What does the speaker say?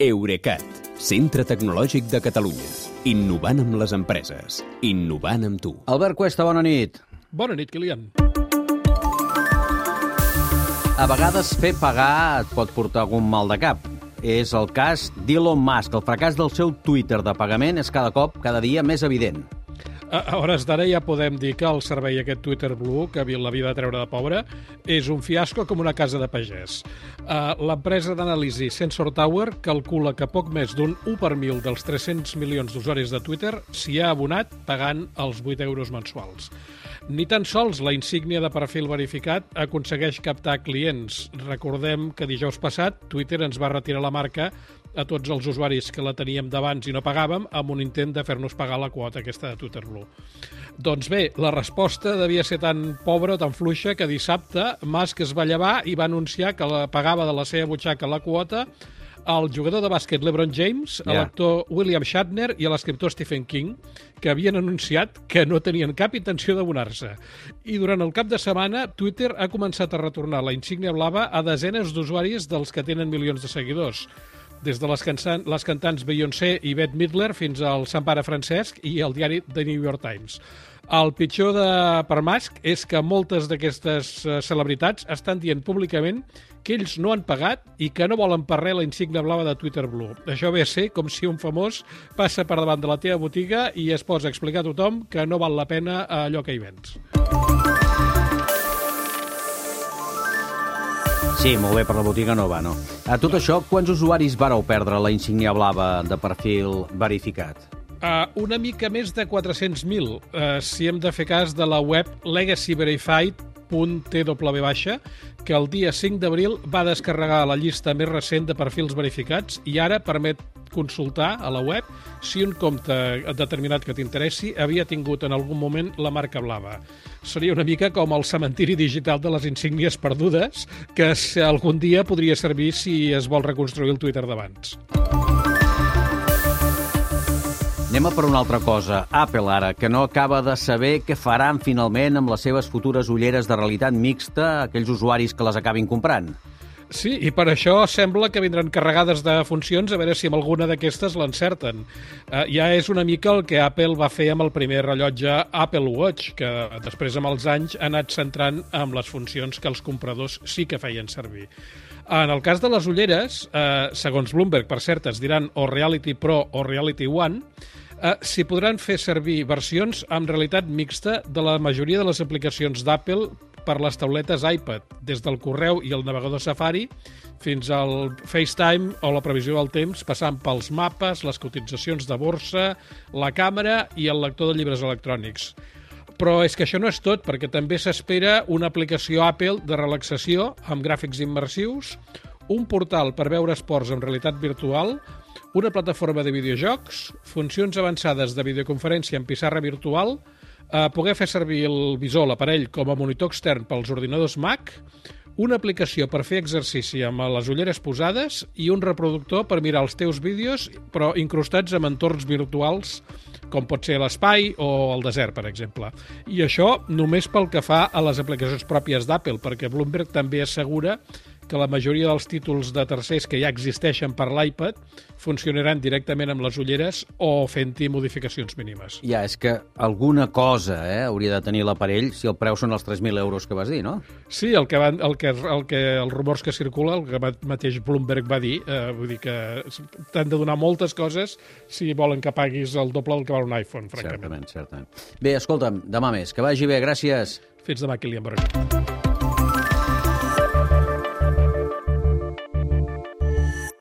Eurecat, centre tecnològic de Catalunya. Innovant amb les empreses. Innovant amb tu. Albert Cuesta, bona nit. Bona nit, Kilian. A vegades fer pagar et pot portar algun mal de cap. És el cas d'Elon Musk. El fracàs del seu Twitter de pagament és cada cop, cada dia, més evident. A hores d'ara ja podem dir que el servei aquest Twitter Blue, que l'havia de treure de pobre, és un fiasco com una casa de pagès. Uh, L'empresa d'anàlisi Sensor Tower calcula que poc més d'un 1 per mil dels 300 milions d'usuaris de Twitter s'hi ha abonat pagant els 8 euros mensuals. Ni tan sols la insígnia de perfil verificat aconsegueix captar clients. Recordem que dijous passat Twitter ens va retirar la marca a tots els usuaris que la teníem d'abans i no pagàvem amb un intent de fer-nos pagar la quota aquesta de Twitter Blue. Doncs bé, la resposta devia ser tan pobra o tan fluixa que dissabte Musk es va llevar i va anunciar que la pagava de la seva butxaca la quota al jugador de bàsquet LeBron James, a Ja. l'actor William Shatner i a l'escriptor Stephen King, que havien anunciat que no tenien cap intenció d'abonar-se. I durant el cap de setmana, Twitter ha començat a retornar la insígnia blava a desenes d'usuaris dels que tenen milions de seguidors des de les, cançan les cantants Beyoncé i Bette Midler fins al Sant Pare Francesc i el diari The New York Times. El pitjor de per Musk és que moltes d'aquestes eh, celebritats estan dient públicament que ells no han pagat i que no volen per res la insígnia blava de Twitter Blue. Això ve a ser com si un famós passa per davant de la teva botiga i es posa a explicar a tothom que no val la pena allò que hi vens. Sí, molt bé, per la botiga no va, no. A tot això, quants usuaris vareu perdre la insígnia blava de perfil verificat? Uh, una mica més de 400.000, uh, si hem de fer cas de la web legacyverified.tw, que el dia 5 d'abril va descarregar la llista més recent de perfils verificats i ara permet consultar a la web si un compte determinat que t'interessi havia tingut en algun moment la marca blava. Seria una mica com el cementiri digital de les insígnies perdudes, que algun dia podria servir si es vol reconstruir el Twitter d'abans. Anem a per una altra cosa. Apple, ara, que no acaba de saber què faran finalment amb les seves futures ulleres de realitat mixta aquells usuaris que les acabin comprant. Sí, i per això sembla que vindran carregades de funcions a veure si amb alguna d'aquestes l'encerten. Uh, ja és una mica el que Apple va fer amb el primer rellotge Apple Watch, que després amb els anys ha anat centrant amb les funcions que els compradors sí que feien servir. En el cas de les ulleres, eh, segons Bloomberg, per cert, es diran o Reality Pro o Reality One, eh, s'hi podran fer servir versions amb realitat mixta de la majoria de les aplicacions d'Apple per les tauletes iPad, des del correu i el navegador Safari fins al FaceTime o la previsió del temps, passant pels mapes, les cotitzacions de borsa, la càmera i el lector de llibres electrònics. Però és que això no és tot, perquè també s'espera una aplicació Apple de relaxació amb gràfics immersius, un portal per veure esports en realitat virtual, una plataforma de videojocs, funcions avançades de videoconferència en pissarra virtual, eh, poder fer servir el visor, l'aparell, com a monitor extern pels ordinadors Mac, una aplicació per fer exercici amb les ulleres posades i un reproductor per mirar els teus vídeos, però incrustats en entorns virtuals com pot ser l'espai o el desert, per exemple. I això només pel que fa a les aplicacions pròpies d'Apple, perquè Bloomberg també assegura que la majoria dels títols de tercers que ja existeixen per l'iPad funcionaran directament amb les ulleres o fent-hi modificacions mínimes. Ja, és que alguna cosa eh, hauria de tenir l'aparell si el preu són els 3.000 euros que vas dir, no? Sí, el que, van, el que, el que els rumors que circula, el que ma- mateix Bloomberg va dir, eh, vull dir que t'han de donar moltes coses si volen que paguis el doble del que val un iPhone, francament. Certament, certament. Bé, escolta'm, demà més. Que vagi bé, gràcies. Fins demà, Kilian Baroni.